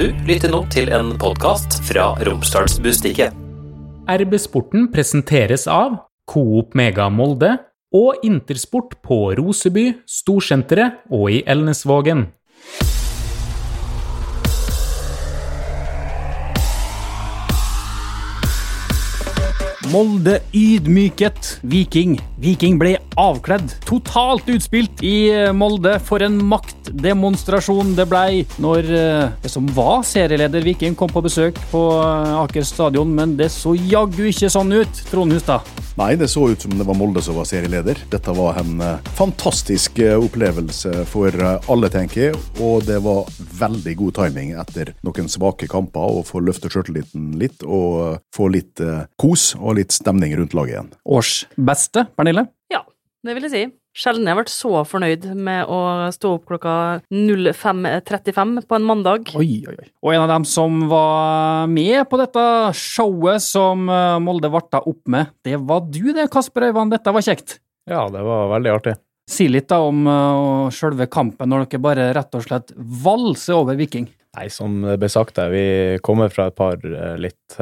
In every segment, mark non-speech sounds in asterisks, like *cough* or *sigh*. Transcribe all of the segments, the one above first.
Du lytter nå til en podkast fra Romsdalsbustikket. RB Sporten presenteres av Coop Mega Molde og Intersport på Roseby, Storsenteret og i Elnesvågen. Molde ydmyket Viking. Viking ble avkledd. Totalt utspilt i eh, Molde. For en maktdemonstrasjon det blei når eh, det som var serieleder Viking kom på besøk på eh, Aker stadion, men det så jaggu ikke sånn ut, Trond Hustad. Nei, det så ut som det var Molde som var serieleder. Dette var en fantastisk opplevelse for alle, tenker jeg. Og det var veldig god timing etter noen svake kamper å få løftet sjøltilliten litt og få litt kos og litt stemning rundt laget igjen. Årsbeste, Pernille? Det vil jeg si. Sjelden jeg har vært så fornøyd med å stå opp klokka 05.35 på en mandag. Oi, oi, oi. Og en av dem som var med på dette showet som eh, Molde varta opp med, det var du det, Kasper Øyvand. Dette var kjekt. Ja, det var veldig artig. Si litt da om uh, sjølve kampen, når dere bare rett og slett valser over Viking. Nei, som det ble sagt der, vi kommer fra et par eh, litt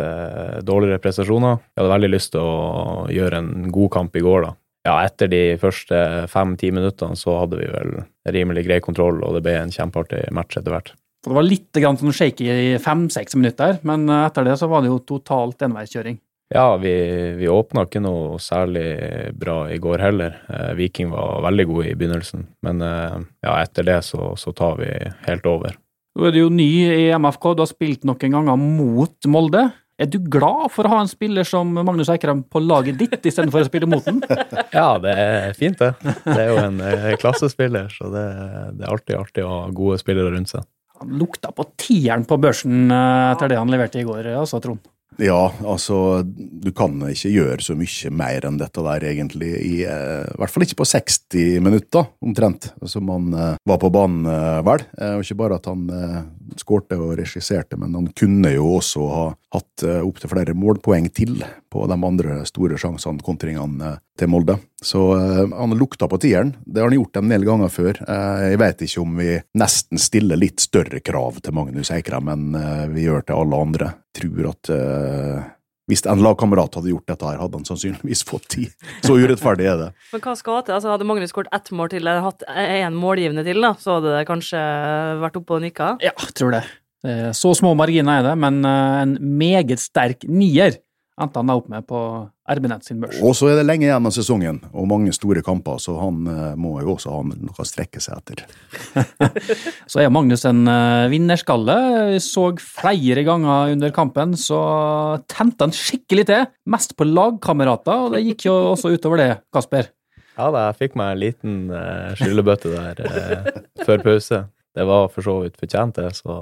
dårligere prestasjoner. Jeg hadde veldig lyst til å gjøre en god kamp i går, da. Ja, etter de første fem-ti minuttene så hadde vi vel rimelig grei kontroll, og det ble en kjempeartig match etter hvert. Det var litt grann sånn shaky i fem-seks minutter, men eh, etter det så var det jo totalt enveiskjøring. Ja, vi, vi åpna ikke noe særlig bra i går heller. Eh, Viking var veldig gode i begynnelsen, men eh, ja, etter det så, så tar vi helt over. Nå er du jo ny i MFK, du har spilt noen ganger mot Molde. Er du glad for å ha en spiller som Magnus Eikrem på laget ditt, istedenfor å spille mot den? *laughs* Ja, det er fint, det. Det er jo en eh, klassespiller, så det, det er alltid artig å ha gode spillere rundt seg. Han lukta på tieren på børsen eh, etter det han leverte i går, altså, Trond. Ja, altså du kan ikke gjøre så mye mer enn dette der, egentlig. I, eh, hvert fall ikke på 60 minutter, omtrent, som han eh, var på banen, eh, vel. Eh, og ikke bare at han eh, skårte og regisserte, men han kunne jo også ha hatt eh, opptil flere målpoeng til på de andre store sjansene, kontringene eh, til Molde. Så eh, han lukta på tieren. Det har han gjort en del ganger før. Jeg vet ikke om vi nesten stiller litt større krav til Magnus Eikrem enn eh, vi gjør til alle andre. Jeg Tror at hvis en lagkamerat hadde gjort dette, her, hadde han sannsynligvis fått ti. Så urettferdig er det. Men hva skal til? Altså, hadde Magnus skåret ett mål til, eller hatt én målgivende til, da, så hadde det kanskje vært oppe og nikka? Ja, tror det. Så små marginer er det, men en meget sterk nier endte han opp med på Erbenett sin børs. Og så er det lenge igjen av sesongen, og mange store kamper, så han uh, må jo også ha noe å strekke seg etter. *laughs* så er Magnus en uh, vinnerskalle. Vi så flere ganger under kampen, så tente han skikkelig til. Mest på lagkamerater, og det gikk jo også utover det, Kasper. Ja da, jeg fikk meg en liten uh, skyllebøtte der før pause. Det var for så vidt fortjent, det, så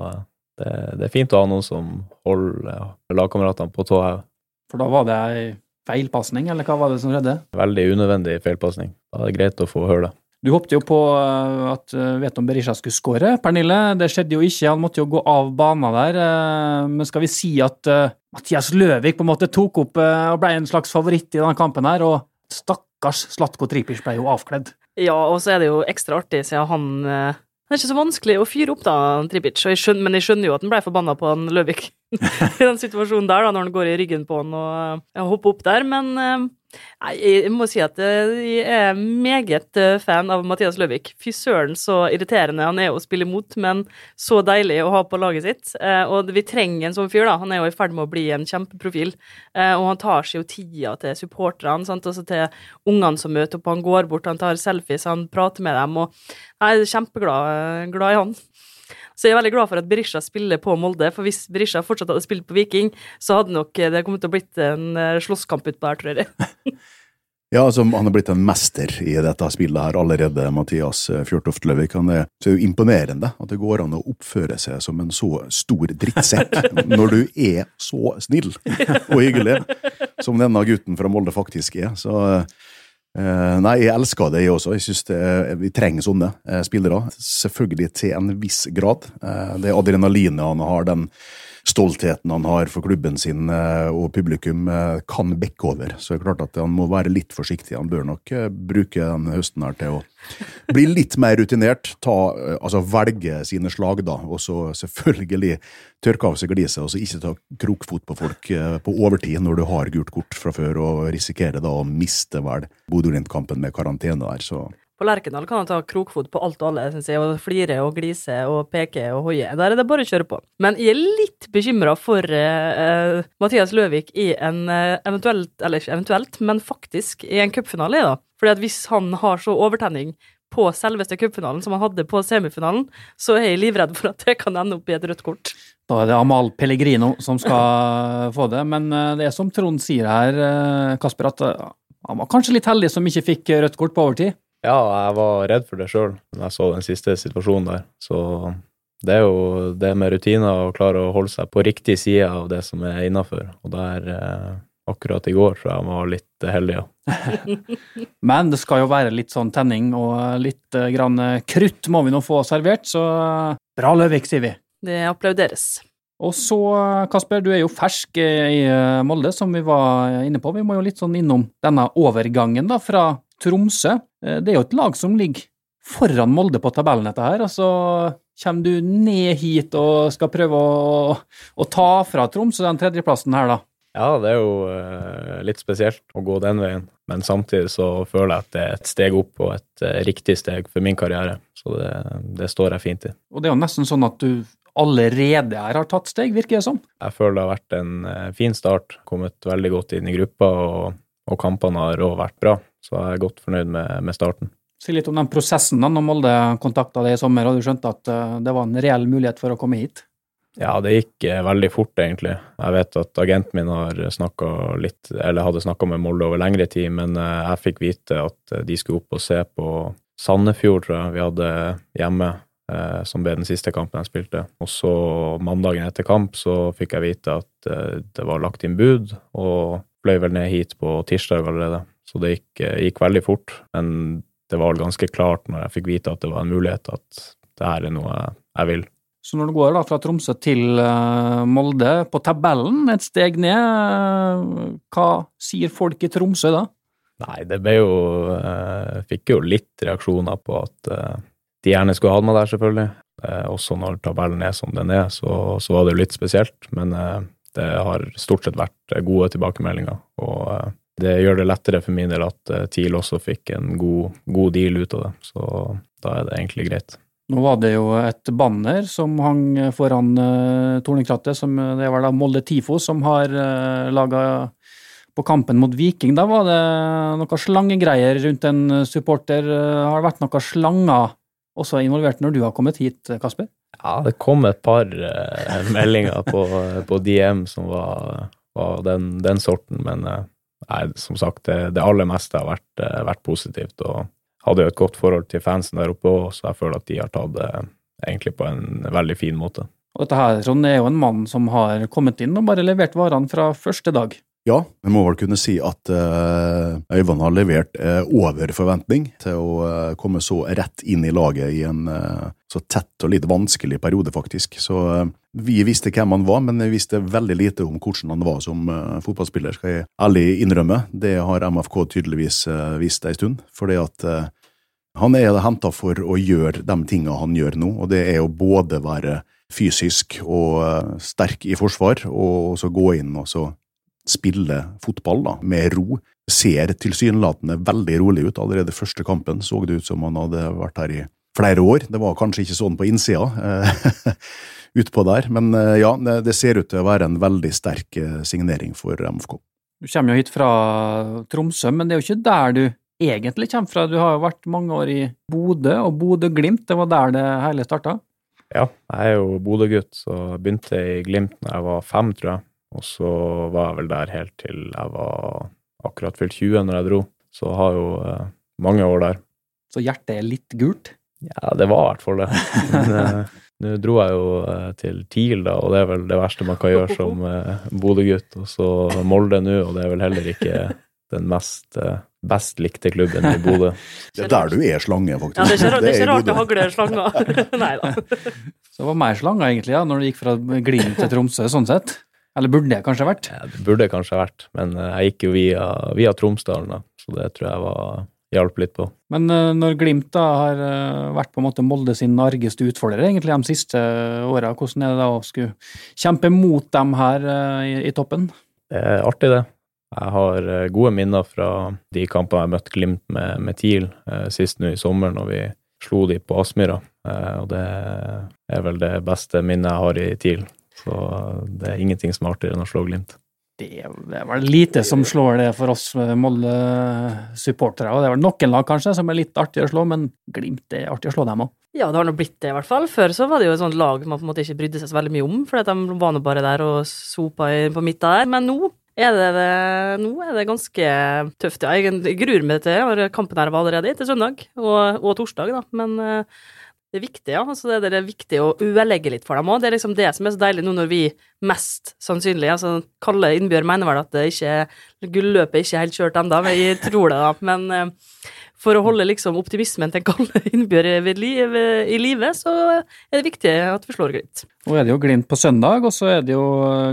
det, det, er fint å ha noen som holder lagkameratene på tå. For da var det ei feilpasning, eller hva var det som skjedde? Veldig unødvendig feilpasning. Da er det greit å få høre det. Du håpte jo på eh, at eh, Veton Berisha skulle skåre, Pernille. Det skjedde jo ikke, han måtte jo gå av banen der. Eh, men skal vi si at Mathias Løvik på en måte tok opp og ble en slags favoritt i denne kampen her, og stakkars Slatko Tripic ble jo avkledd? Ja, og så er det jo ekstra artig siden han det er ikke så vanskelig å fyre opp, da, Tripic, jeg skjønner, men jeg skjønner jo at han ble forbanna på han Løvik *laughs* i den situasjonen der, da, når han går i ryggen på han og ja, hopper opp der. Men Nei, jeg må si at eh, jeg er meget eh, fan av Mathias Løvik. Fy søren så irriterende han er å spille mot, men så deilig å ha på laget sitt. Eh, og vi trenger en sånn fyr, da. Han er jo i ferd med å bli en kjempeprofil. Og han tar seg jo tida til supporterne, sant, altså til ungene som møter opp. Han går bort, han tar selfies, han prater med dem, og jeg er kjempeglad glad i han. Så jeg er veldig glad for at Berisha spiller på Molde, for hvis Berisha fortsatt hadde spilt på Viking, så hadde nok det kommet til å blitt en eh, slåsskamp utpå her, tror jeg. *laughs* Ja, altså, Han er blitt en mester i dette spillet her allerede, Mathias eh, Fjørtoft Løvik. Han er, så er imponerende at det går an å oppføre seg som en så stor drittsekk *laughs* når du er så snill og hyggelig som denne gutten fra Molde faktisk er. Så nei, jeg elsker det, jeg også. Jeg synes det, Vi trenger sånne uh, spillere. Selvfølgelig til en viss grad. Uh, det adrenalinet han har, den stoltheten han har for klubben sin eh, og publikum, eh, kan bekke over. Så det er klart at han må være litt forsiktig. Han bør nok eh, bruke den høsten her til å bli litt mer rutinert. Ta, altså velge sine slag, da, og så selvfølgelig tørke av seg gliset, og så ikke ta krokfot på folk på overtid når du har gult kort fra før, og risikere da å miste vel Bodø-Glimt-kampen med karantene der. så... På Lerkendal kan han ta krokfot på alt og alle, synes jeg, og flire og glise og peke og hoie. Der er det bare å kjøre på. Men jeg er litt bekymra for uh, Mathias Løvik i en uh, eventuelt, eller ikke eventuelt, men faktisk i en cupfinale, da. Fordi at hvis han har så overtenning på selveste cupfinalen som han hadde på semifinalen, så er jeg livredd for at det kan ende opp i et rødt kort. Da er det Amal Pellegrino som skal få det, men det er som Trond sier her, Kasper, at han var kanskje litt heldig som ikke fikk rødt kort på overtid. Ja, jeg var redd for det sjøl da jeg så den siste situasjonen der. Så det er jo det med rutiner å klare å holde seg på riktig side av det som er innafor. Og der eh, akkurat i går tror jeg jeg var litt heldig, ja. *laughs* Men det skal jo være litt sånn tenning og litt eh, grann eh, krutt må vi nå få servert, så bra Løvik, sier vi. Det applauderes. Og så, Kasper, du er jo fersk i Molde, som vi var inne på. Vi må jo litt sånn innom denne overgangen da, fra Tromsø. Eh, Det er jo et lag som ligger foran Molde på tabellen, dette her. Altså, kommer du ned hit og skal prøve å, å ta fra Tromsø den tredjeplassen her, da? Ja, det er jo eh, litt spesielt å gå den veien, men samtidig så føler jeg at det er et steg opp og et eh, riktig steg for min karriere, så det, det står jeg fint i. Og det er jo nesten sånn at du allerede her har tatt steg, virker det som. Jeg føler det har vært en fin start, kommet veldig godt inn i gruppa, og, og kampene har òg vært bra, så jeg er godt fornøyd med, med starten. Si litt om den prosessen da, når Molde kontakta deg i sommer, og du skjønte at eh, det var en reell mulighet for å komme hit. Ja, det gikk eh, veldig fort, egentlig. Jeg vet at agenten min har litt, eller hadde snakka med Molde over lengre tid, men eh, jeg fikk vite at de skulle opp og se på Sandefjord, tror jeg vi hadde hjemme, som ble den siste kampen jeg spilte. Og så mandagen etter kamp så fikk jeg vite at det var lagt inn bud, og fløy vel ned hit på tirsdag allerede. Så det gikk, eh, gikk veldig fort, men det var ganske klart når jeg fikk vite at det var en mulighet, at det her er noe jeg, jeg vil. Så når du går da fra Tromsø til eh, Molde, på tabellen et steg ned, eh, hva sier folk i Tromsø da? Nei, det ble jo Jeg Fikk jo litt reaksjoner på at de gjerne skulle hatt meg der, selvfølgelig. Også når tabellen er som den er, så, så var det jo litt spesielt. Men det har stort sett vært gode tilbakemeldinger. Og det gjør det lettere for min del at eh, TIL også fikk en god, god deal ut av det. Så da er det egentlig greit. Nå var det jo et banner som hang foran uh, Tornekrattet, som eh, det var da Molde Tifo som har uh, laga på kampen mot Viking. Da var det noen slangegreier rundt en supporter. Uh, har det vært noen slanger også involvert når du har kommet hit, Kasper? Ja, det kom et par uh, meldinger på, på DM som var, var den, den sorten, men nei, som sagt, det, det aller meste har vært, eh, vært positivt. og hadde jo et godt forhold til fansen der oppe òg, så jeg føler at de har tatt det egentlig på en veldig fin måte. Og dette her, Trond, er jo en mann som har kommet inn og bare levert varene fra første dag. Ja, jeg må vel kunne si at uh, Øyvind har levert uh, over forventning til å uh, komme så rett inn i laget i en så tett og litt vanskelig periode, faktisk. Så vi visste hvem han var, men vi visste veldig lite om hvordan han var som fotballspiller, skal jeg ærlig innrømme. Det har MFK tydeligvis visst en stund, fordi at han er henta for å gjøre de tinga han gjør nå, og det er å både være fysisk og sterk i forsvar, og så gå inn og så spille fotball da, med ro. Ser tilsynelatende veldig rolig ut. Allerede første kampen så det ut som han hadde vært her i flere år. Det var kanskje ikke sånn på innsida *laughs* utpå der, men ja, det ser ut til å være en veldig sterk signering for MFK. Du kommer jo hit fra Tromsø, men det er jo ikke der du egentlig kommer fra. Du har jo vært mange år i Bodø og Bodø-Glimt. Det var der det hele starta? Ja, jeg er jo Bodø-gutt, så begynte jeg i Glimt da jeg var fem, tror jeg. Og så var jeg vel der helt til jeg var akkurat fylt 20 når jeg dro. Så jeg har jo eh, mange år der. Så hjertet er litt gult? Ja, det var i hvert fall det. *laughs* Men eh, nå dro jeg jo eh, til TIL, da, og det er vel det verste man kan gjøre som eh, Bodø-gutt. Og så Molde nå, og det er vel heller ikke den mest best likte klubben i Bodø. Det er der du er slange, faktisk. Ja, det er ikke, det er ikke rart det hagler slanger. *laughs* Nei da. Så det var mer slanger, egentlig, ja, når du gikk fra Glimt til Tromsø, sånn sett. Eller burde det kanskje vært? Ja, Det burde kanskje vært, men eh, jeg gikk jo via, via Tromsdalen, da, så det tror jeg var, hjalp litt på. Men eh, når Glimt da har eh, vært på en måte Molde sin argeste utfordrer egentlig de siste åra, hvordan er det da å skulle kjempe mot dem her i, i toppen? Det er artig, det. Jeg har gode minner fra de kampene jeg møtte Glimt med, med TIL sist nå i sommer, når vi slo de på Aspmyra. Og det er vel det beste minnet jeg har i TIL. Så eh, det er ingenting som er artigere enn å slå Glimt. Det, er- det er vel lite som slår det for oss eh, Molde-supportere. og Det er vel noen lag kanskje som er litt artigere å slå, men Glimt er artig å slå dem òg. Ja, det har nå blitt det, i hvert fall. Før så var det jo et sånt lag man på en måte ikke brydde seg så veldig mye om, for de var nå bare der og sopa på midten der. Men nå er det, det, nå er det ganske tøft. Ja, jeg gruer meg til. Kampen her var allerede til søndag, og, og torsdag, da. Men eh, det er viktig, ja. Altså, det, er viktig å ødelegge litt for dem òg. Det er liksom det som er så deilig nå når vi mest sannsynlig altså Kalle Innbjørg mener vel at det ikke gulløpet ikke er helt kjørt ennå, men jeg tror det, da. Men eh, for å holde liksom optimismen til Kalle Innbjørg liv, i live, så er det viktig at vi slår Glimt. Nå er det jo Glimt på søndag, og så er det jo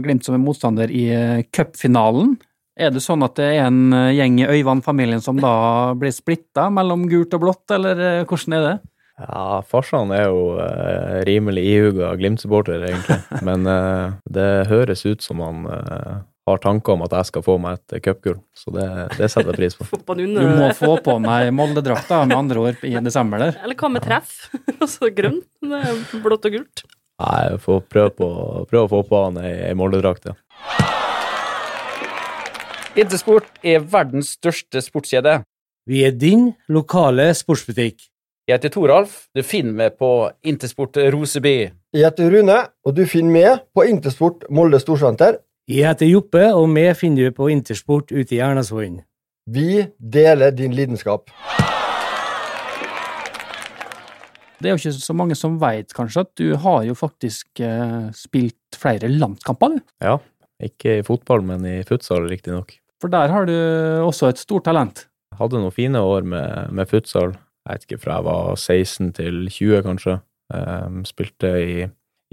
Glimt som er motstander i eh, cupfinalen. Er det sånn at det er en eh, gjeng i Øyvand-familien som da blir splitta mellom gult og blått, eller hvordan er det? Ja, farsan er jo eh, rimelig ihuga Glimt-supporter, egentlig. *laughs* Men eh, det høres ut som han eh, har tanker om at jeg skal få meg et cupgull, så det, det setter jeg pris på. *laughs* Få på en Du må få på meg Molde-drakta, med andre ord, i desember der. Eller hva med treff? *laughs* Altså grønn, blått og gult. Nei, Jeg får prøve, på, prøve å få på han ei, ei Molde-drakt, ja. Intersport er verdens største sportskjede. Vi er din lokale sportsbutikk. Jeg heter Toralf. Du finner meg på Intersport Roseby. Jeg heter Rune, og du finner meg på Intersport Molde Storsenter. Jeg heter Joppe, og vi finner du på Intersport ute i Ernasvollen. Vi deler din lidenskap. Det er jo ikke så mange som veit, kanskje, at du har jo faktisk eh, spilt flere landskamper, du. Ja, ikke i fotball, men i futsal, riktignok. For der har du også et stort talent. Jeg hadde noen fine år med, med futsal. Jeg vet ikke, fra jeg var 16 til 20, kanskje. Ehm, spilte i,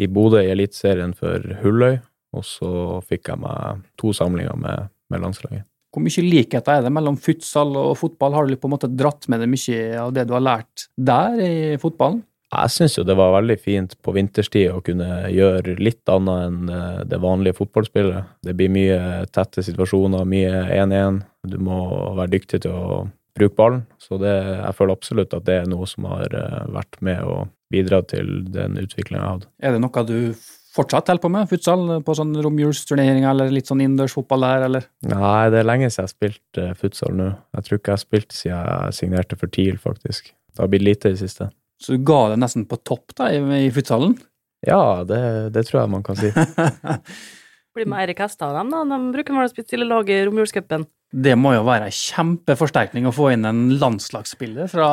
i Bodø i Eliteserien for Hulløy, og så fikk jeg meg to samlinger med, med landslaget. Hvor mye likheter er det mellom futsal og fotball? Har du på en måte dratt med deg mye av det du har lært der i fotballen? Jeg syns jo det var veldig fint på vinterstid å kunne gjøre litt annet enn eh, det vanlige fotballspillet. Det blir mye tette situasjoner, mye 1-1. Du må være dyktig til å bruke ballen. Så det, jeg føler absolutt at det er noe som har eh, vært med å bidra til den utviklinga jeg har hatt. Er det noe du fortsatt holder på med, futsal, på sånn romjulsturneringer eller litt sånn innendørsfotball der, eller? Nei, det er lenge siden jeg har spilt eh, futsal nå. Jeg tror ikke jeg har spilt siden jeg signerte for TIL, faktisk. Det har blitt lite i det siste. Så du ga det nesten på topp da, i, i futsalen? Ja, det, det tror jeg man kan si. *laughs* Blir med Eirik Hestad av dem, da. De bruker vel å stille lag i romjulscupen. Det må jo være en kjempeforsterkning å få inn en landslagsspiller fra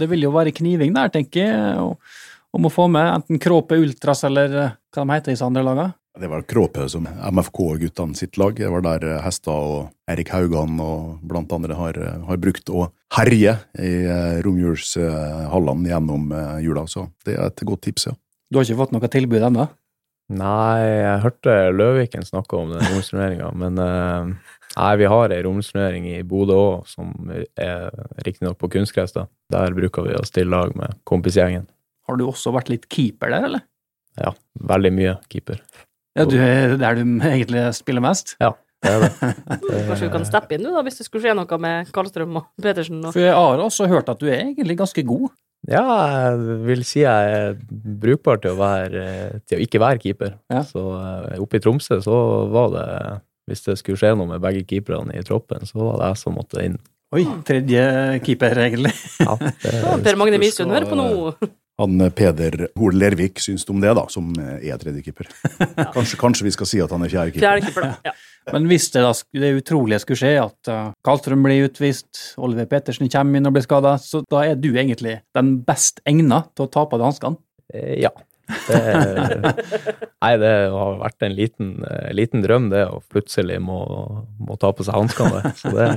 Det vil jo være kniving der, tenker jeg, om å få med enten Kråpe Ultras eller eh, hva de heter disse andre lagene. Det var Kråpe som MFK-guttene sitt lag. Det var der eh, Hestad og Erik Haugan og blant andre har, eh, har brukt å herje i romjulshallene gjennom jula. Så det er et godt tips, ja. Du har ikke fått noe tilbud ennå? Nei, jeg hørte Løviken snakke om den romsturneringa, men eh, nei, vi har ei romsnøring i Bodø òg, som er riktignok på kunstgress. Der bruker vi å stille lag med kompisgjengen. Har du også vært litt keeper der, eller? Ja, veldig mye keeper. Ja, du er der du egentlig spiller mest? Ja, Det er det. *laughs* Kanskje du kan steppe inn nå, da, hvis det skulle skje noe med Karlstrøm og Petersen. Og... For jeg har også hørt at du er egentlig ganske god. Ja, jeg vil si jeg er brukbar til å, være, til å ikke være keeper. Ja. Så eh, oppe i Tromsø så var det Hvis det skulle skje noe med begge keeperne i troppen, så var det jeg som måtte inn. Oi, tredje keeper, egentlig. Ja, det, *laughs* Å, Per Magne Misund hører på nå. Han eh, Peder Hol Lervik syns om det, da, som eh, er tredjekeeper. Kanskje, kanskje vi skal si at han er fjerdekeeper. Da. Ja. *laughs* Men hvis det, da, det utrolige skulle skje, at Karlstrøm blir utvist, Oliver Pettersen kommer inn og blir skada, så da er du egentlig den best egna til å ta på deg hanskene. Eh, Ja, Det, nei, det har vært en liten, eh, liten drøm, det, å plutselig må, må ta på seg hanskene. Så det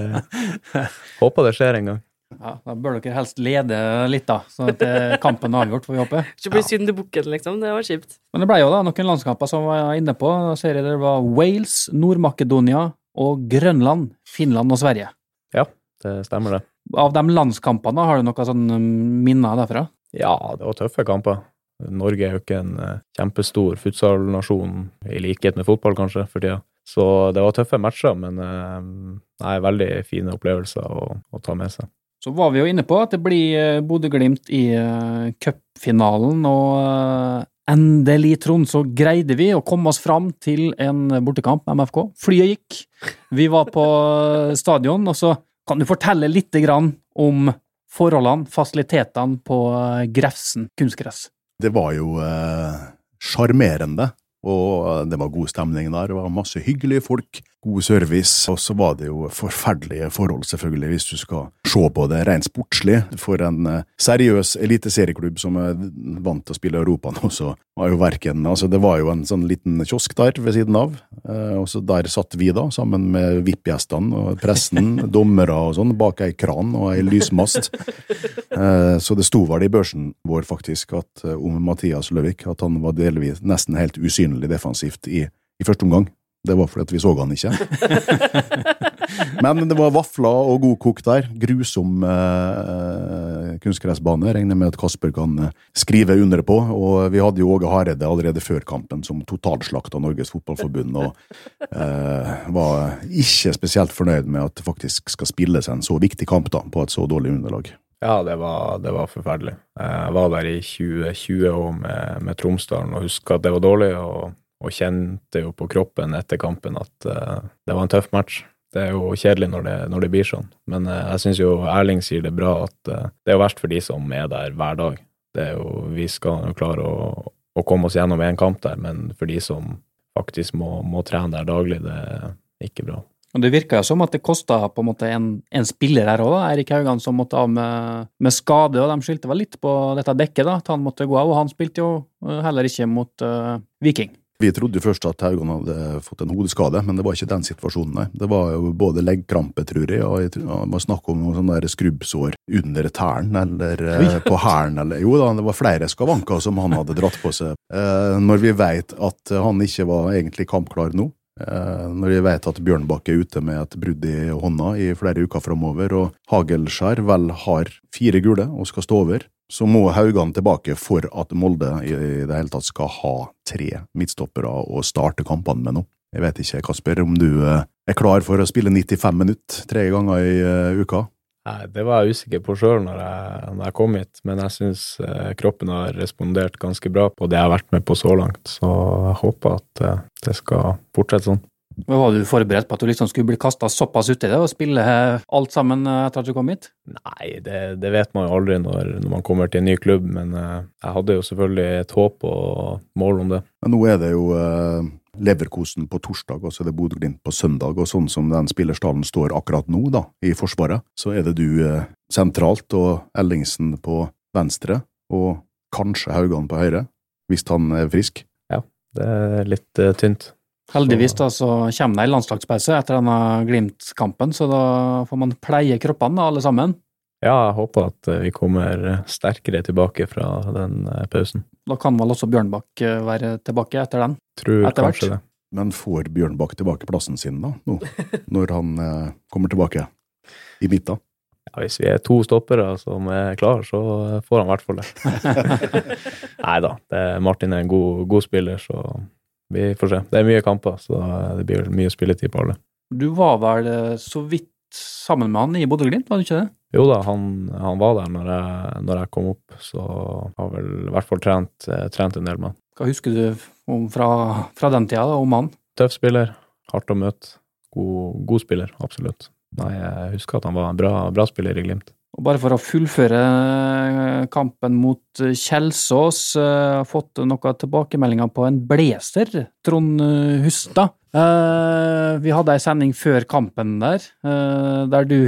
håper det skjer en gang. Ja, Da bør dere helst lede litt, da, sånn at eh, kampen er avgjort, får vi håpe. Ikke bli syndebukken, liksom. Det var kjipt. Men det ble jo da noen landskamper som var inne på. Da ser jeg det var Wales, Nord-Makedonia og Grønland, Finland og Sverige. Ja, Det stemmer, det. Av de landskampene, har du noen sånn minner derfra? Ja, det var tøffe kamper. Norge er jo ikke en eh, kjempestor futsalnasjon, i likhet med fotball kanskje, for tida. Så det var tøffe matcher, men eh, nei, veldig fine opplevelser å, å ta med seg. Så var vi jo inne på at det blir eh, Bodø-Glimt i uh, cupfinalen, og endelig, Trond, så greide vi å komme oss fram til en bortekamp med MFK. Flyet gikk, vi var på stadion, og så kan du fortelle litt om forholdene, fasilitetene på Grefsen kunstgress? Det var jo eh, sjarmerende, og det var god stemning der. Det var masse hyggelige folk, god service, og så var det jo forferdelige forhold, selvfølgelig, hvis du skal se på det rent sportslig. For en eh, seriøs eliteserieklubb som er vant til å spille Europa nå, så var jo verken Altså, det var jo en sånn liten kiosk der ved siden av, eh, og så der satt vi da, sammen med VIP-gjestene og pressen, *laughs* dommere og sånn, bak ei kran og ei lysmast. Eh, Så det sto vel i børsen vår faktisk at om Mathias Løvik at han var delvis nesten helt usynlig defensivt i, i første omgang. Det var fordi at vi så han ikke. *laughs* Men det var vafler og god kok der. Grusom eh, kunstgressbane. Regner med at Kasper kan eh, skrive under på. Og vi hadde jo Åge Hareide allerede før kampen som totalslakta Norges Fotballforbund, og eh, var ikke spesielt fornøyd med at det faktisk skal spilles en så viktig kamp da, på et så dårlig underlag. Ja, det var, det var forferdelig. Jeg var der i 2020 og med, med Tromsdalen og huska at det var dårlig, og, og kjente jo på kroppen etter kampen at uh, det var en tøff match. Det er jo kjedelig når det, når det blir sånn, men uh, jeg syns jo Erling sier det bra at uh, det er jo verst for de som er der hver dag. Det er jo, vi skal jo klare å, å komme oss gjennom en kamp der, men for de som faktisk må, må trene der daglig, det er ikke bra. Og Det virka som at det kosta på en en, en spiller her òg, Eirik Haugan, som måtte av med, med skade. og De skyldte vel litt på dette dekket, da, at han måtte gå av. og Han spilte jo eh, heller ikke mot uh, Viking. Vi trodde jo først at Haugan hadde fått en hodeskade, men det var ikke den situasjonen, nei. Det var jo både leggkrampe, tror jeg, og det var snakk om noen sånne der skrubbsår under tærne, eller eh, på hælen, eller Jo da, det var flere skavanker som han hadde dratt på seg. Eh, når vi veit at han ikke var egentlig kampklar nå, når vi vet at Bjørnbakk er ute med et brudd i hånda i flere uker framover, og Hagelskjær vel har fire gule og skal stå over, så må Haugan tilbake for at Molde i det hele tatt skal ha tre midtstoppere å starte kampene med nå. Jeg vet ikke, Kasper, om du eh, er klar for å spille 95 minutter tre ganger i eh, uka? Nei, det var jeg usikker på sjøl når, jeg- når jeg kom hit, men jeg syns kroppen har respondert ganske bra på det jeg har vært med på så langt, så jeg håper at eh, det skal fortsette sånn. Men Var du forberedt på at du liksom skulle bli kasta såpass uti det og spille eh, alt sammen eh, etter at du kom hit? Nei, det, det vet man jo aldri når, når man kommer til en ny klubb, men eh, jeg hadde jo selvfølgelig et håp og mål om det. Men nå er det jo eh, Leverkosen på torsdag, og så er det Bodø-Glimt på søndag, og sånn som den spillerstallen står akkurat nå, da, i Forsvaret, så er det du eh, sentralt og Ellingsen på venstre, og kanskje Haugan på høyre, hvis han er frisk. Ja, Det er litt eh, tynt. Heldigvis da, så kommer det en landslagspause etter denne Glimt-kampen, så da får man pleie kroppene alle sammen. Ja, jeg håper at eh, vi kommer sterkere tilbake fra den eh, pausen. Da kan vel også Bjørnbakk eh, være tilbake etter den. Tror Etter hvert. kanskje det. Men får Bjørnbakk tilbake plassen sin da, nå, når han eh, kommer tilbake i midten? Ja, hvis vi er to stoppere som er klare, så får han i hvert fall det. *laughs* Nei da, Martin er en god, god spiller, så vi får se. Det er mye kamper, så det blir mye spilletid på alle. Du var vel eh, så vidt sammen med han i Bodø-Glimt, var du ikke det? Jo da, han, han var der når jeg, når jeg kom opp, så har vel i hvert fall trent, eh, trent en del med han. Hva husker du om fra, fra den tida da, om han? Tøff spiller, hardt å møte. God, god spiller, absolutt. Nei, jeg husker at han var en bra, bra spiller i Glimt. Og bare for å fullføre eh, kampen mot Kjelsås, Kjelsås, har fått noen tilbakemeldinger på en blazer, Trond eh, Hustad. Eh, vi hadde ei sending før kampen der, eh, der du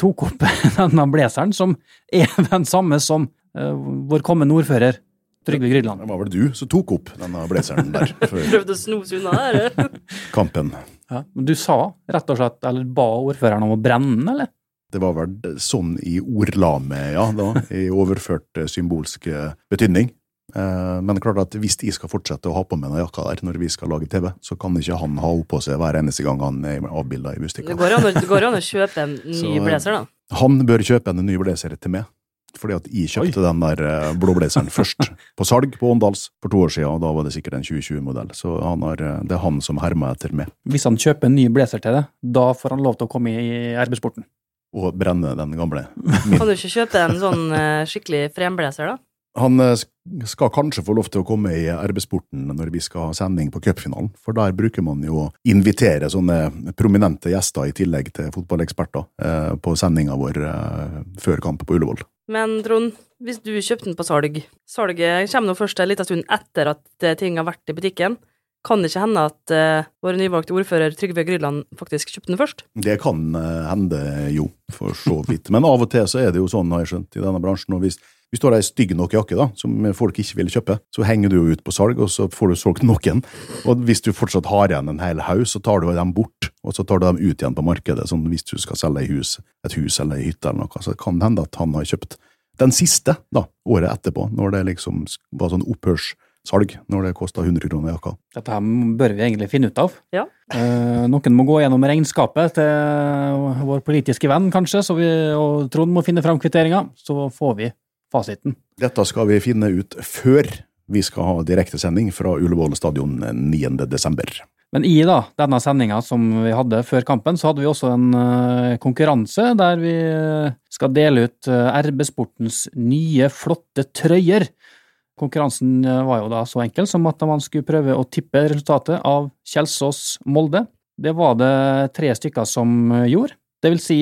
tok opp *laughs* denne blazeren, som er den samme som uh, vår kommende ordfører Trygve Grydland. Det var vel du som tok opp denne blazeren der *laughs* Prøvde å snose unna der. *laughs* kampen. Ja. Men Du sa rett og slett, eller ba ordføreren om å brenne den, eller? Det var vel sånn i ordlamet, ja, da, i overført eh, symbolsk eh, betydning. det Men klart at hvis jeg skal fortsette å ha på meg den jakka der når vi skal lage TV, så kan ikke han ha henne på seg hver eneste gang han er avbilda i Det går an det går an å kjøpe en ny Så- blazer, da. Han bør kjøpe en ny blazer til meg. Fordi at jeg kjøpte den der eh, blå blazeren *laughs* først, på salg på Åndals for to år siden, og da var det sikkert en 2020-modell. Så han har, eh, det er han som hermer etter meg, Hvis han kjøper en ny blazer til deg, da får han lov til å komme i RB-sporten. og brenne den gamle. *laughs* Kan du ikke kjøpe en sånn eh, skikkelig fremblazer, da? Han eh, skal kanskje få lov til å komme i RB-sporten når vi skal ha sending på cupfinalen, for der bruker man jo å invitere sånne prominente gjester i tillegg til fotballeksperter eh, på sendinga vår eh, før kamp på Ullevål. Men Trond, hvis du kjøpte den på salg Salget kommer nå først en liten stund etter at ting har vært i butikken. Kan det ikke hende at uh, vår nyvalgte ordfører Trygve Grydland faktisk kjøpte den først? Det kan uh, hende, jo, for så vidt. Men av og til så er det jo sånn, har jeg skjønt, i denne bransjen. og hvis hvis du har ei stygg nok jakke da, som folk ikke vil kjøpe, så henger du jo ut på salg, og så får du solgt noen. Og hvis du fortsatt har igjen en hel haug, så tar du dem bort, og så tar du dem ut igjen på markedet. Sånn hvis du skal selge hus, et hus eller ei hytte eller noe, så kan det hende at han har kjøpt den siste, da, året etterpå, når det liksom var sånn opphørssalg, når det kosta 100 kroner jakka. Dette her bør vi egentlig finne ut av. Ja. Eh, noen må gå gjennom regnskapet til vår politiske venn, kanskje, så vi, og Trond må finne fram kvitteringa. Så får vi fasiten. Dette skal vi finne ut før vi skal ha direktesending fra Ullevål stadion 9. desember. Men i da, denne sendinga som vi hadde før kampen, så hadde vi også en uh, konkurranse der vi eh, skal dele ut uh, RB Sportens nye, flotte trøyer. Konkurransen eh, var jo da så enkel som at man skulle prøve å tippe resultatet av Kjelsås-Molde. Det var det tre stykker som eh, gjorde. Det vil si,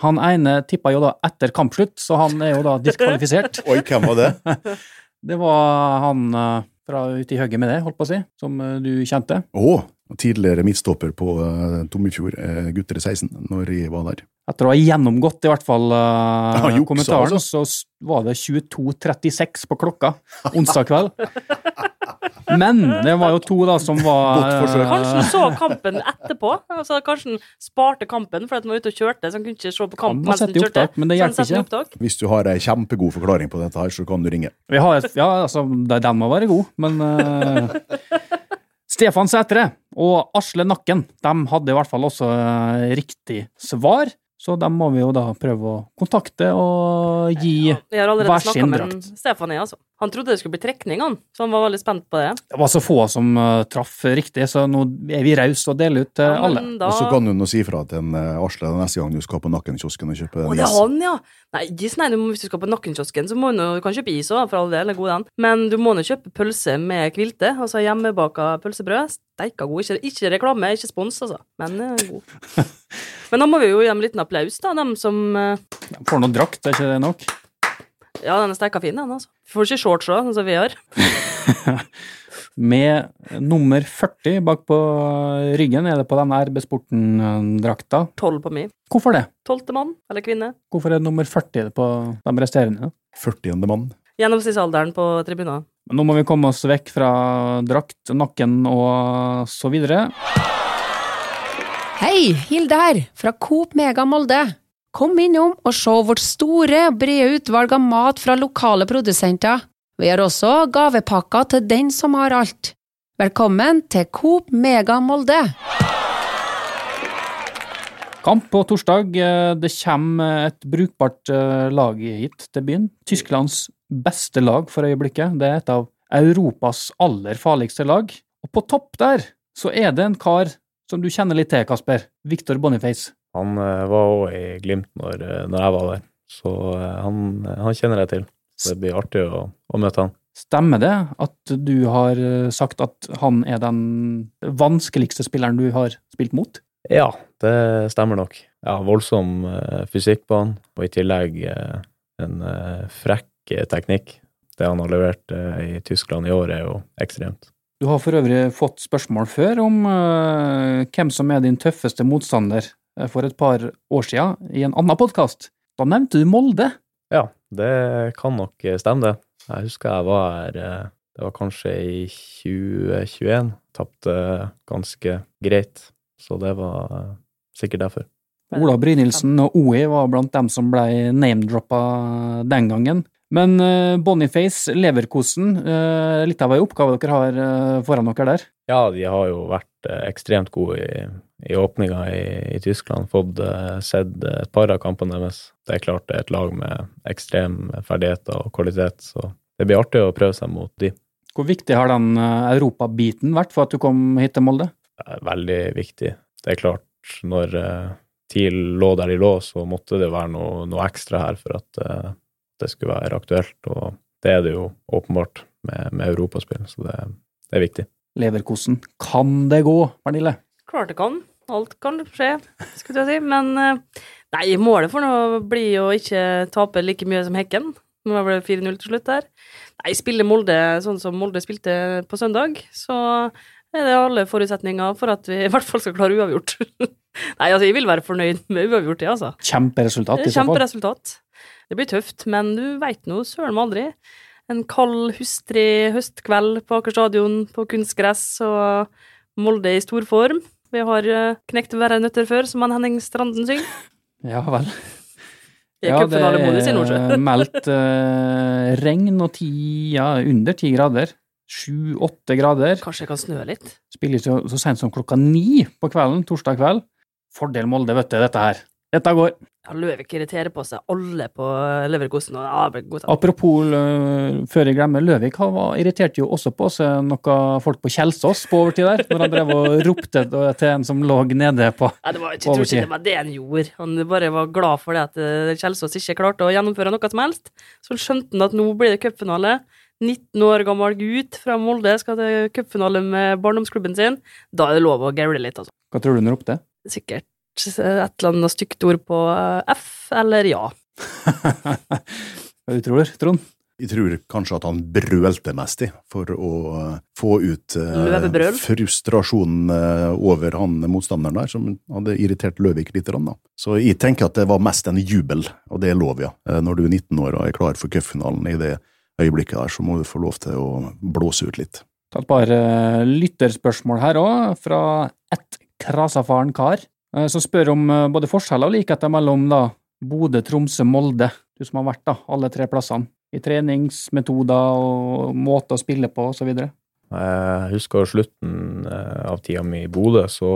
han ene tippa jo da etter kampslutt, så han er jo da diskvalifisert. *laughs* Oi, hvem var det? *laughs* Det var han eh, fra ute i hugget med det, holdt på å si, som eh, du kjente. Å, tidligere midtstopper på uh, Tommefjord, uh, gutter i 16, når jeg var der. Etter å ha gjennomgått i hvert fall *laughs* uh, Ja, juksa, kommentaren, altså. så var det 22.36 på klokka onsdag kveld. Men det var jo to da som var Godt. Kanskje han så kampen etterpå? Altså, kanskje han sparte kampen fordi han var ute og kjørte, så han kunne ikke se på kampen Ja, kjørte. opptak, men det han hjelper ikke. opptak. Hvis du har ei kjempegod forklaring på dette, her, så kan du ringe. Vi har, ja, altså, den må være god, men uh... Stefan Sætre og Asle Nakken de hadde i hvert fall også eh, riktig svar, så dem må vi jo da prøve å kontakte og gi hver sin drakt. Jeg har allerede snakka med. Stefan, jeg, altså. Han trodde det skulle bli trekning, han, så han var veldig spent på det. Det var så få som uh, traff riktig, så nå er vi rause og deler ut til Ja, alle. da... Og så kan du nå si fra til en uh, Asle neste gang du skal på Nakkenkiosken og kjøpe Å, det er han, ja! Nei, gis, nei, du må, hvis du skal på Nakkenkiosken, så må du, du kan kjøpe is òg, for all del, det er god den. Men du må nå kjøpe pølse med kvilte, altså hjemmebaka pølsebrød. Steika god. Ikke, ikke reklame, ikke spons, altså, men god. *laughs* Men da må vi jo gi dem en liten applaus, da, dem som får noe drakt, er ikke det nok? Ja, den er sterka fin, den, altså. Får ikke shorts òg, sånn som vi har. *laughs* Med nummer 40 bak på ryggen er det på den RB Sporten-drakta. Tolv på mi. Hvorfor det? Tolvte mann, eller kvinne. Hvorfor er det nummer 40 på de resterende? 40. mann. Gjennomsnittsalderen på tribunen. Nå må vi komme oss vekk fra drakt, nakken og så videre. Hei, Hilde her, fra Coop Mega Molde. Kom innom og se vårt store, brede utvalg av mat fra lokale produsenter. Vi har også gavepakker til den som har alt. Velkommen til Coop Mega Molde. Kamp på torsdag. Eh, Det kommer et brukbart eh, lag hit til byen. Tysklands beste lag for øyeblikket. Det er et av Europas aller farligste lag. Og på topp der så er det en kar som du kjenner litt til, Kasper. Victor Boniface. Han eh, var òg i Glimt når, eh, når jeg var der, så eh, han, han kjenner jeg til. Så det blir artig å, å møte han. Stemmer det at du har sagt at han er den vanskeligste spilleren du har spilt mot? Ja, det stemmer nok. Ja, voldsom eh, fysikk på han, og i tillegg en frekk teknikk. Det han har levert i Tyskland i år, er jo ekstremt. Du har for øvrig fått spørsmål før om hvem som er din tøffeste motstander for et par år siden, i en annen podkast. Da nevnte du Molde. Ja, det kan nok eh, stemme, det. Jeg husker jeg var her eh, Det var kanskje i 2021. Tapte ganske greit, så det var eh, sikkert derfor. Ola Brynildsen og OE var blant dem som ble name-droppa den gangen. Men eh, Boniface, Leverkosen, eh, litt av ei oppgave dere har eh, foran dere der. Ja, de har jo vært ekstremt gode i, i åpninga i, i Tyskland. Fått sett et par av kampene deres. Det er klart det er et lag med ekstrem ferdigheter og kvalitet, så det blir artig å prøve seg mot de. Hvor viktig har den europabiten vært for at du kom hit til Molde? Veldig viktig. Det er klart, når TIL lå der de lå, så måtte det være noe, noe ekstra her for at det skulle være aktuelt, og det er det jo åpenbart med, med europaspill, så det, det er viktig. Leverkosen. Kan det gå, Pernille? Klart det kan. Alt kan skje, skulle jeg si. Men eh, nei, målet for nå blir å ikke tape like mye som Hekken. Nå ble det 4-0 til slutt der. Nei, spiller Molde sånn som Molde spilte på søndag, så er det alle forutsetninger for at vi i hvert fall skal klare uavgjort. *laughs* nei, altså, jeg vil være fornøyd med uavgjort, ja, altså. Kjemperesultat, i så fall. Kjemperesultat. Det blir tøft, men du veit nå søren meg aldri. En kald, hustrig høstkveld på Aker stadion på kunstgress og Molde i stor form. Vi har eh, knekt verre nøtter før, som han Henning Stranden synger. *laughs* Ja vel. Det er meldt uh, regn og ti, ja, under ti grader. Sju-åtte grader. Kanskje det kan snø litt? Spilles jo så sent som klokka ni på kvelden, torsdag kveld. Fordel Molde, vet du, dette her. Dette går. Ja, Løvik irriterer på seg alle på Leverkosten. Blir godtatt. Apropos, uh, før jeg glemmer, Løvik han var, irriterte jo også på seg noen folk på Kjelsås på overtid der, når han drev og ropte til en som lå nede på Ja, det var, jeg tror ikke det var det han gjorde. Han bare var glad for det at eh, Kjelsås ikke klarte å gjennomføre noe som helst. Så skjønte han at nå blir det cupfinale. 19 år gammel gutt fra Molde skal til cupfinale med barndomsklubben sin. Da er det lov å gaule litt, altså. Hva tror du han ropte? Sikkert et eller annet stygt ord på eh, F eller ja. *laughs* Hva du tror du, Trond? Jeg tror kanskje at han brølte mest, i, for å eh, få ut eh, frustrasjonen eh, over han motstanderen der, som hadde irritert Løvik litt. Da. Så jeg tenker at det var mest en jubel, og det er lov, ja. Når du er 19 år og er klar for cupfinalen i det øyeblikket der, så må du få lov til å blåse ut litt. Ta et par lytterspørsmål her òg, fra ett krasafaren kar, som spør om eh, både forskjeller og likheter mellom da Bodø, Tromsø, Molde, du som har vært da, alle tre plassene, i treningsmetoder og måte å spille på osv. Jeg husker slutten eh, av tida mi i Bodø, så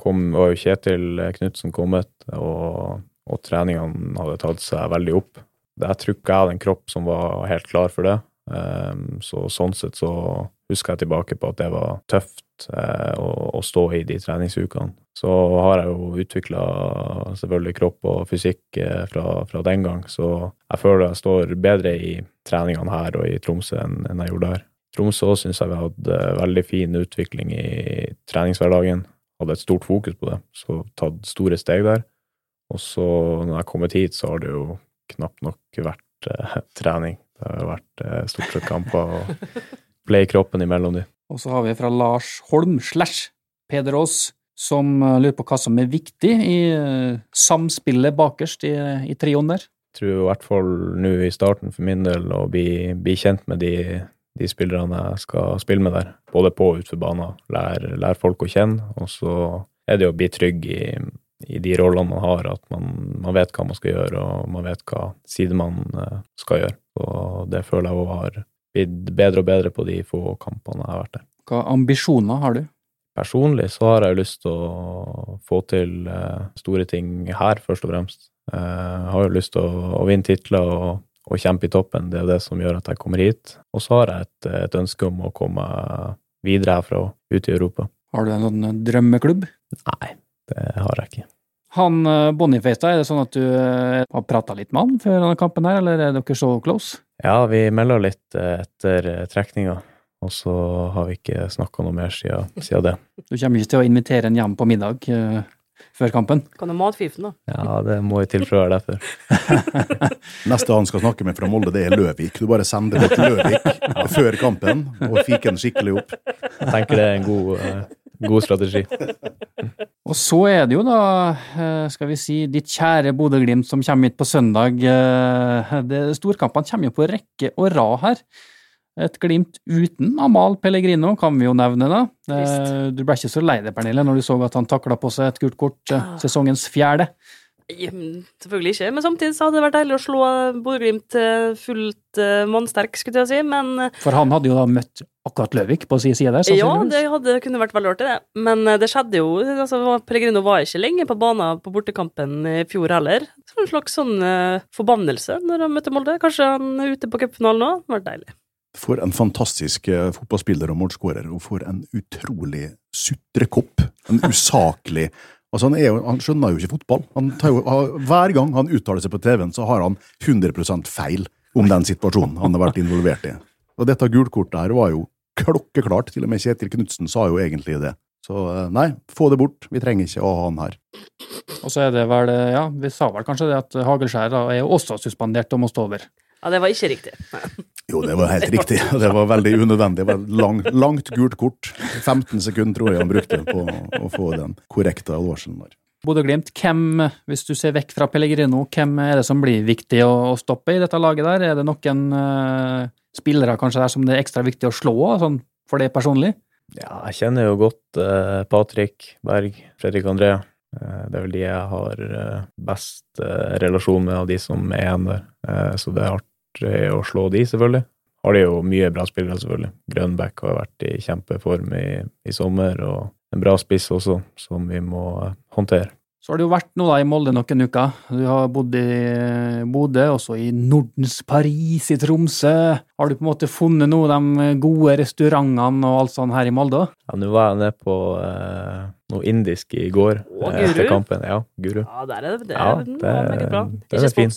kom, var jo Kjetil Knutsen kommet, og, og treningene hadde tatt seg veldig opp. Jeg tror ikke jeg hadde en kropp som var helt klar for det. Så sånn sett så husker jeg tilbake på at det var tøft eh, å, å stå i de treningsukene. Så har jeg jo utvikla selvfølgelig kropp og fysikk eh, fra, fra den gang, så jeg føler jeg står bedre i treningene her og i Tromsø enn, enn jeg gjorde der. Tromsø òg syns jeg vi hadde veldig fin utvikling i treningshverdagen. Hadde et stort fokus på det, så tatt store steg der. Og så når jeg har kommet hit, så har det jo knapt nok vært eh, *laughs* trening. Det har vært eh, stort sett kamper og *laughs* ble kroppen imellom de. Og så har vi fra Lars Holm slash Peder Aas, som eh, lurer på hva som er viktig i eh, samspillet bakerst i, i trioen der. Jeg tror i hvert fall nå i starten for min del å bli, bli kjent med de, de spillerne jeg skal spille med der. Både på og utenfor banen. Lære lær folk å kjenne. Og så er det å bli trygg i, i de rollene man har, at man, man, vet hva man skal gjøre, og man vet hva side man eh, skal gjøre. Og det føler jeg òg har blitt bedre og bedre på de få kampene jeg har vært der. Hva ambisjoner har du? Personlig så har jeg lyst til å få til eh, store ting her, først og fremst. Eh, Jeg har jo lyst til å, vinne titler og, og kjempe i toppen, det er jo det som gjør at jeg kommer hit. Og så har jeg et, et ønske om å komme videre herfra og ut i Europa. Har du en sånn drømmeklubb? Nei, det har jeg ikke. Han eh, Boniface, da, er det sånn at du eh, har prata litt med han før denne kampen her, eller er dere så close? Ja, vi melder litt eh, etter eh, trekninga, og så har vi ikke snakka noe mer siden, siden det. Du kommer ikke til å invitere en hjem på middag uh, før kampen? Kan du matfifen, da? Ja, det må jeg være derfor. Neste han skal snakke med fra Molde, det er Løvik. Du bare sender det til Løvik *laughs* før kampen og fiker den skikkelig opp. Jeg tenker det er en god, eh, god strategi. *laughs* Og så er det jo da, eh, skal vi si, ditt kjære Bodø-Glimt som kommer hit på søndag. Eh, det- Storkampene kommer jo på rekke og rad her. Et Glimt uten Amal Pellegrino kan vi jo nevne, da. Eh, Trist. Du ble ikke så lei deg, Pernille, når du så at han takla på seg et gult kort, eh, sesongens fjerde. Selvfølgelig ikke, men samtidig så hadde det vært deilig å slå Bodø-Glimt eh, fullt mannsterk, skulle jeg si. Men eh, For han hadde jo da møtt akkurat Løvik på sin side der, ja, det hadde, kunne vært veldig artig, det. Men eh, det skjedde jo. altså var- Pellegrino var ikke lenge på banen på bortekampen i fjor heller. Så en slags sånn uh, forbannelse når han møtte Molde. Kanskje han er ute på cupfinalen nå? Det var deilig. For en fantastisk eh, fotballspiller og målskårer, og for en utrolig sutrekopp. En *laughs* usaklig Altså han, er jo, han skjønner jo ikke fotball. Han tar jo, hver gang han uttaler seg på TV-en, så har han 100% feil om den situasjonen han har vært involvert i. Og dette gulkortet her var jo klokkeklart. Til og med Kjetil Knutsen sa jo egentlig det. Så eh, nei, få det bort. Vi trenger ikke å ha han her. Og så er det vel, eh, ja, vi sa vel kanskje det at Hagelskjær er jo også suspendert og må stå over. Ja, det var ikke riktig. Jo, det var helt riktig. *laughs* Det var veldig unødvendig. Det var lang, langt gult kort. 15 sekunder tror jeg han brukte på å få den korrekte advarselen der. Bodø-Glimt, hvem, hvis du ser vekk fra Pellegrino, hvem er det som blir viktig å, å stoppe i dette laget der? Er det noen eh, spillere kanskje der som det er ekstra viktig å slå, sånn for det personlig? Ja, jeg kjenner jo godt eh, Patrick Berg, Fredrik André. Eh, det er vel de jeg har eh, best eh, relasjon med av de som er igjen der. Eh, så det er artig å slå de, selvfølgelig. Har de jo mye bra spillere, selvfølgelig. Grønbæk har vært i kjempeform i, i sommer, og en bra spiss også, som vi må eh, håndtere. Så har det jo vært nå da i Molde noen uker. Du har bodd i Bodø, også i Nordens Paris i Tromsø. Har du på en måte funnet noe av de gode restaurantene og alt sånt her i Molde? Ja, Nå var jeg nede på eh, noe indisk i går Å, eh, etter kampen. Ja, Guru. Ja, der er det, det, Ja, det- er meget bra. den er fin.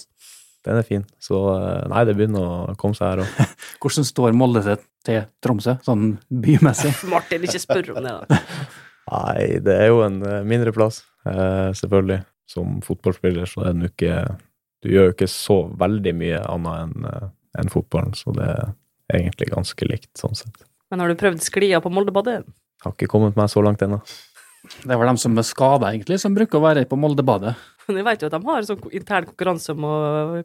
Den er fin. Så eh, nei, det begynner å komme seg her òg. *laughs* Hvordan står Molde seg til Tromsø, sånn bymessig? *laughs* Martin, ikke spør om det, da. Nei, det er jo en eh, mindre plass, selvfølgelig. Som fotballspiller så er det jo ikke Du gjør jo ikke så veldig mye annet enn eh, enn fotballen, så det er egentlig ganske likt, sånn sett. Men har du prøvd sklia på Moldebadet? Har ikke kommet meg så langt ennå. Det er vel dem som er skada, egentlig, som bruker å være på Moldebadet. *laughs* Men jeg vet jo at de har sånn intern konkurranse om å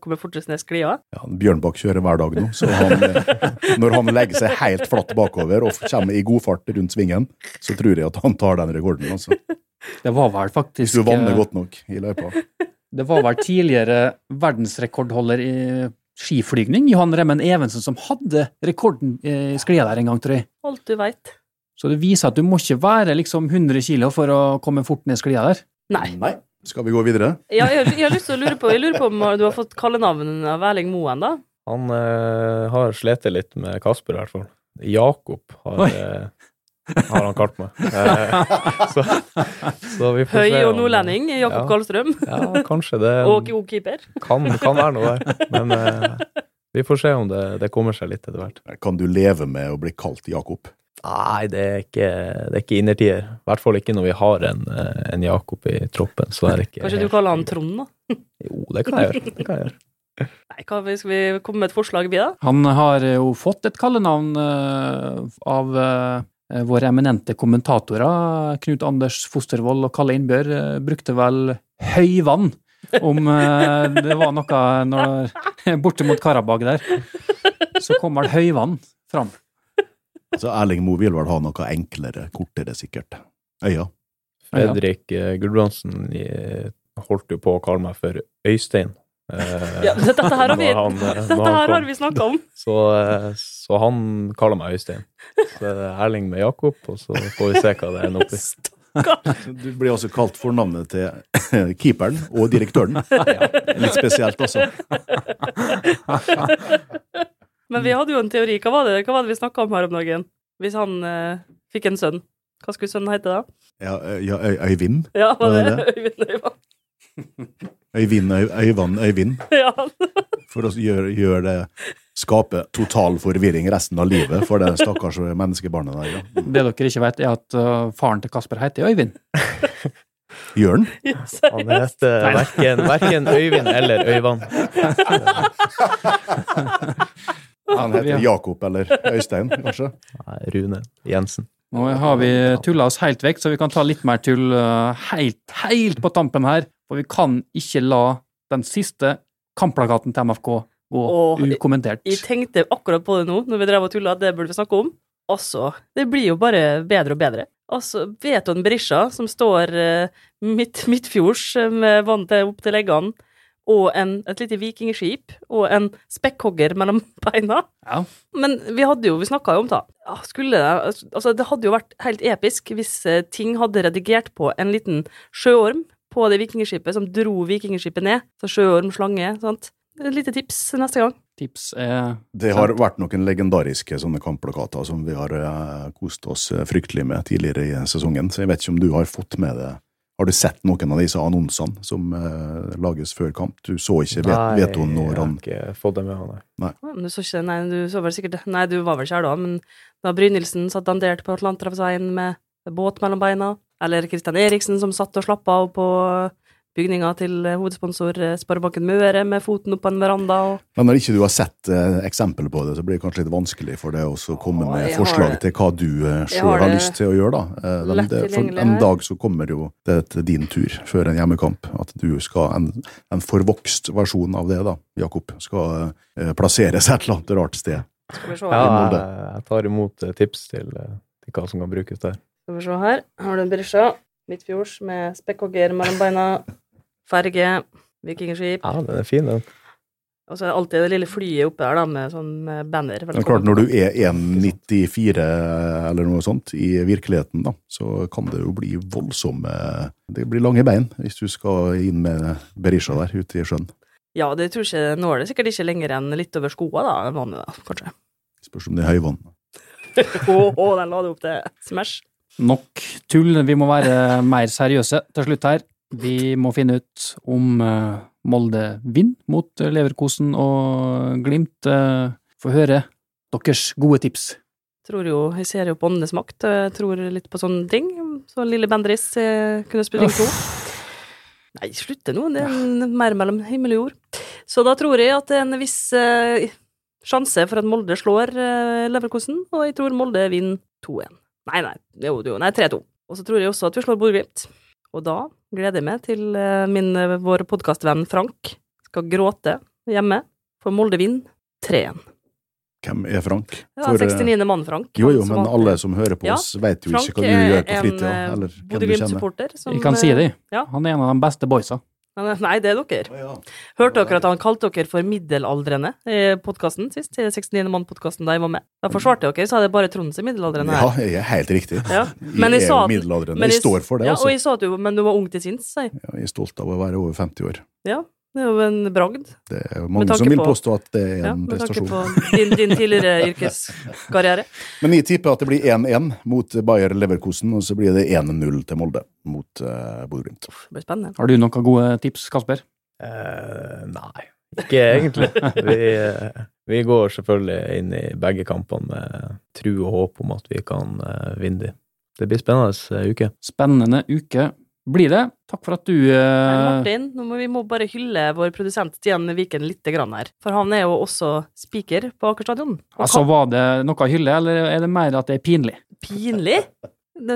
komme fortest ned sklia. Ja, Bjørnbakk kjører hver dag nå, så han, eh, når han legger seg helt flatt bakover og kommer i god fart rundt svingen, så tror jeg at han tar den rekorden. Altså. Det var vel Hvis du vanner eh, godt nok i løypa. *laughs* Det var vel tidligere verdensrekordholder i skiflygning, Johan Remmen Evensen, som hadde rekorden i sklia der en gang, tror jeg. Alt du veit. Så det viser at du må ikke være liksom 100 kilo for å komme fort ned sklia der. Nei. Nei. Skal vi gå videre? Ja, jeg, jeg har lyst til å lure på, jeg lurer på om du har fått kallenavn av Erling Moen, da? Han eh, har slitt litt med Kasper, i hvert fall. Jakob har, Oi. eh, har han kalt meg. Eh, så, så vi får Høy se og nordlending nordlending, Jakob Ja. Karlstrøm. Ja, kanskje det. Og god keeper. Kan, kan være noe der. Men eh, vi får se om det, det kommer seg litt etter hvert. Kan du leve med å bli kalt Jakob? Nei, det er ikke, det er ikke innertier. I hvert fall ikke når vi har en, eh, en Jakob i troppen. Så er det ikke Kanskje du kaller han Trond, da? Jo, det kan jeg gjøre. Det kan jeg gjøre. Nei, hva, skal vi komme med et forslag, vi, da? Han har jo fått et kallenavn uh, av eh, våre eminente kommentatorer. Knut Anders Fostervoll og Kalle Innbjørg eh, brukte vel høyvann om eh, det var noe når, *laughs* borte mot Karabag der. Så kom vel høyvann fram. Så Erling Moe vil vel ha noe enklere, kortere sikkert. Øya. Fredrik eh, Gulbrandsen eh, holdt jo på å kalle meg for Øystein. Eh, Ja, dette her har *laughs* vi, eh, dette her har vi snakka om. *laughs* Så, eh, så han kaller meg Øystein. Så det er Erling med Jakob, og så får vi se hva det ender opp i. *laughs* Du blir også kalt fornavnet til *laughs* keeperen og direktøren. *laughs* Litt spesielt også. Men vi hadde jo en teori. Hva var det, hva var det vi snakka om her om dagen? Hvis han eh, fikk en sønn, hva skulle sønnen hete da? Ja, ja Øy- Øyvind. Ja, var det er Øyvind Øyvand? Øyvind, Øy- Øyvand, Øyvind. Ja. For å gjøre, gjøre det Skape total forvirring resten av livet for det stakkars menneskebarnet der. Ja. Det dere ikke vet, er at eh, faren til Kasper heter Øyvind. Gjør Han heter verken, verken Øyvind eller Øyvand. *laughs* Han heter Jakob eller Øystein, kanskje? Nei, Rune Jensen. Nå har vi tulla oss helt vekk, så vi kan ta litt mer tull eh, helt, helt på tampen her. For vi kan ikke la den siste kampplakaten til MFK gå og ukommentert. Jeg tenkte akkurat på det nå, når vi drev og tulla, det burde vi snakke om. Altså, det blir jo bare bedre og bedre. Altså, Veton Berisha, som står uh, midt, midtfjords eh, med vann til, opp til leggene, og en, et lite vikingskip, og en spekkhogger mellom *laughs* beina. Ja. Men vi hadde jo, vi snakka jo om det. Skulle det Altså, det hadde jo vært helt episk hvis eh, Ting hadde redigert på en liten sjøorm på det vikingskipet som dro vikingskipet ned. Så sjøorm, slange, sant. Et lite tips neste gang. Tips er Det har vært noen legendariske sånne kampplakater som vi har eh, kost oss eh, fryktelig med tidligere i sesongen, så jeg vet ikke om du har fått med det. Har du sett noen av disse annonsene som eh, lages før kamp? Du så ikke vet, Veton når jeg har ikke fått det med han, nei. nei. Men du så ikke Nei, du så vel sikkert Nei, du var vel ikke her da, men da Brynildsen satt dandert på Atlanterhavsveien med båt mellom beina, eller Kristian Eriksen som satt og slappa av på bygninga til eh, hovedsponsor eh, Sparebanken Møre med foten opp på en veranda og Men når ikke du har sett eh, eksempler på det, så blir det kanskje litt vanskelig for deg å komme med har forslag det. til hva du eh, sjøl har har lyst til å gjøre, da. Eh, den- det- for en dag så kommer jo det til din tur, før en hjemmekamp, at du skal en, en forvokst versjon av det, da, Jakob, skal eh, plasseres et eller annet rart sted. Skal vi se, Ja, jeg, tar imot eh, tips til, til hva som kan brukes der. Skal vi se her. Har du en Berisha midtfjords med spekkhogger mellom beina, ferge, vikingskip, Ja, den er fin, den. og så er det alltid det lille flyet oppe der da med sånn banner. banner. Men klart, når du er 1,94 eller noe sånt i virkeligheten, da, så kan det jo bli voldsomme Det blir lange bein hvis du skal inn med Berisha der ute i sjøen. Ja, det tror ikke Nå er det sikkert ikke lenger enn litt over skoa, da, vanlig, da, kanskje. Spørs om det er høyvann. *laughs* Å, å, den la du opp til Smash. nok tull. Vi må være mer seriøse til slutt her. Vi må finne ut om eh, Molde vinner mot eh, Leverkosen og Glimt. Uh, Få høre deres gode tips. Tror jo, Jeg ser jo på åndenes makt, jeg tror litt på sånne ting. Så lille Bendriss eh, kunne spille ring to. Nei, slutt det nå. Det er mer mellom himmel og jord. Så da tror jeg at det er en viss eh, sjanse for at Molde slår eh, Leverkosen, og jeg tror Molde vinner 2-1. Nei, nei, jo, jo, nei, 3-2. Og så tror jeg også at vi slår Bodø-Glimt. Og da gleder jeg meg til eh, min, eh, vår podkastvenn Frank skal gråte hjemme, for Molde vinner 3-1. Hvem er Frank? Ja, For, eh, 69. mann, Frank. Jo, jo, men alle som hører på Ja, oss, vet jo Frank ikke hva du gjør på fritida. en, er Eller hvem du kjenner. Bodø-Glimt-supporter. Vi Jeg kan si det. Ja. Han er en av de beste boysa. Men, Nei, det er dere. Hørte dere at han kalte dere for middelaldrende i podkasten sist? I 69. mann-podkasten da jeg var med. Da forsvarte dere, så hadde bare Trond som middelaldrende Ja, jeg er helt riktig. Ja. Jeg Men jeg er middelaldrende. Jeg, Jeg står for det, ja, altså. Og jeg sa at du, men du var ung til sinns, sa jeg. Ja, Jeg er stolt av å være over 50 år. Ja, det er jo en bragd. Det er jo mange som vil på- påstå at det er Ja, prestasjon med tanke prestasjon. på din, din tidligere *laughs* yrkeskarriere. Men jeg tipper at det blir 1-1 mot Bayer Leverkosen, og så blir det 1-0 til Molde mot uh, Bodø-Glimt. Det blir spennende. Har du noen gode tips, Kasper? Uh, nei, ikke egentlig. Vi, uh, vi går selvfølgelig inn i begge kampene med tru og håp om at vi kan uh, vinne de. Det blir spennende eh, uke. Spennende uke blir det. Takk for at du eh, Martin, nå må vi må bare hylle vår produsent Stian Viken litt grann her. For han er jo også speaker på Aker stadion. Altså, var det noe å hylle, eller er det mer at det er pinlig? pinlig.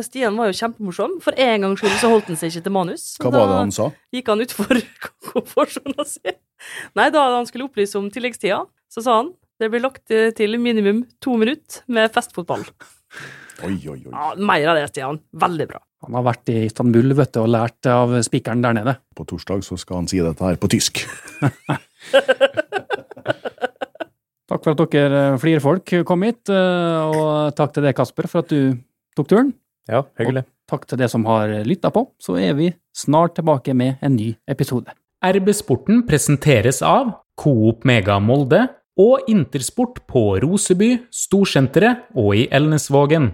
Stian var jo kjempemorsom. For en gangs skyld så holdt han seg ikke til manus. Hva var det han sa? gikk han utfor *laughs* komfortsona si. Nei, da han skulle opplyse om tilleggstida, så sa han det blir lagt til minimum to minutter med festfotball. Oi, oi, oi. Ja, mer av det, Stian. Veldig bra. Han har vært i Istanbul vet du, og lært av spikeren der nede. På torsdag så skal han si dette her på tysk. *laughs* Takk for at dere eh, flirfolk kom hit, eh, og takk til deg, Kasper, for at du tok turen. Ja, hyggelig. Takk til deg som har lytta på, så er vi snart tilbake med en ny episode. RB Sporten presenteres av Coop Mega Molde og Intersport på Roseby, Storsenteret og i Elnesvågen.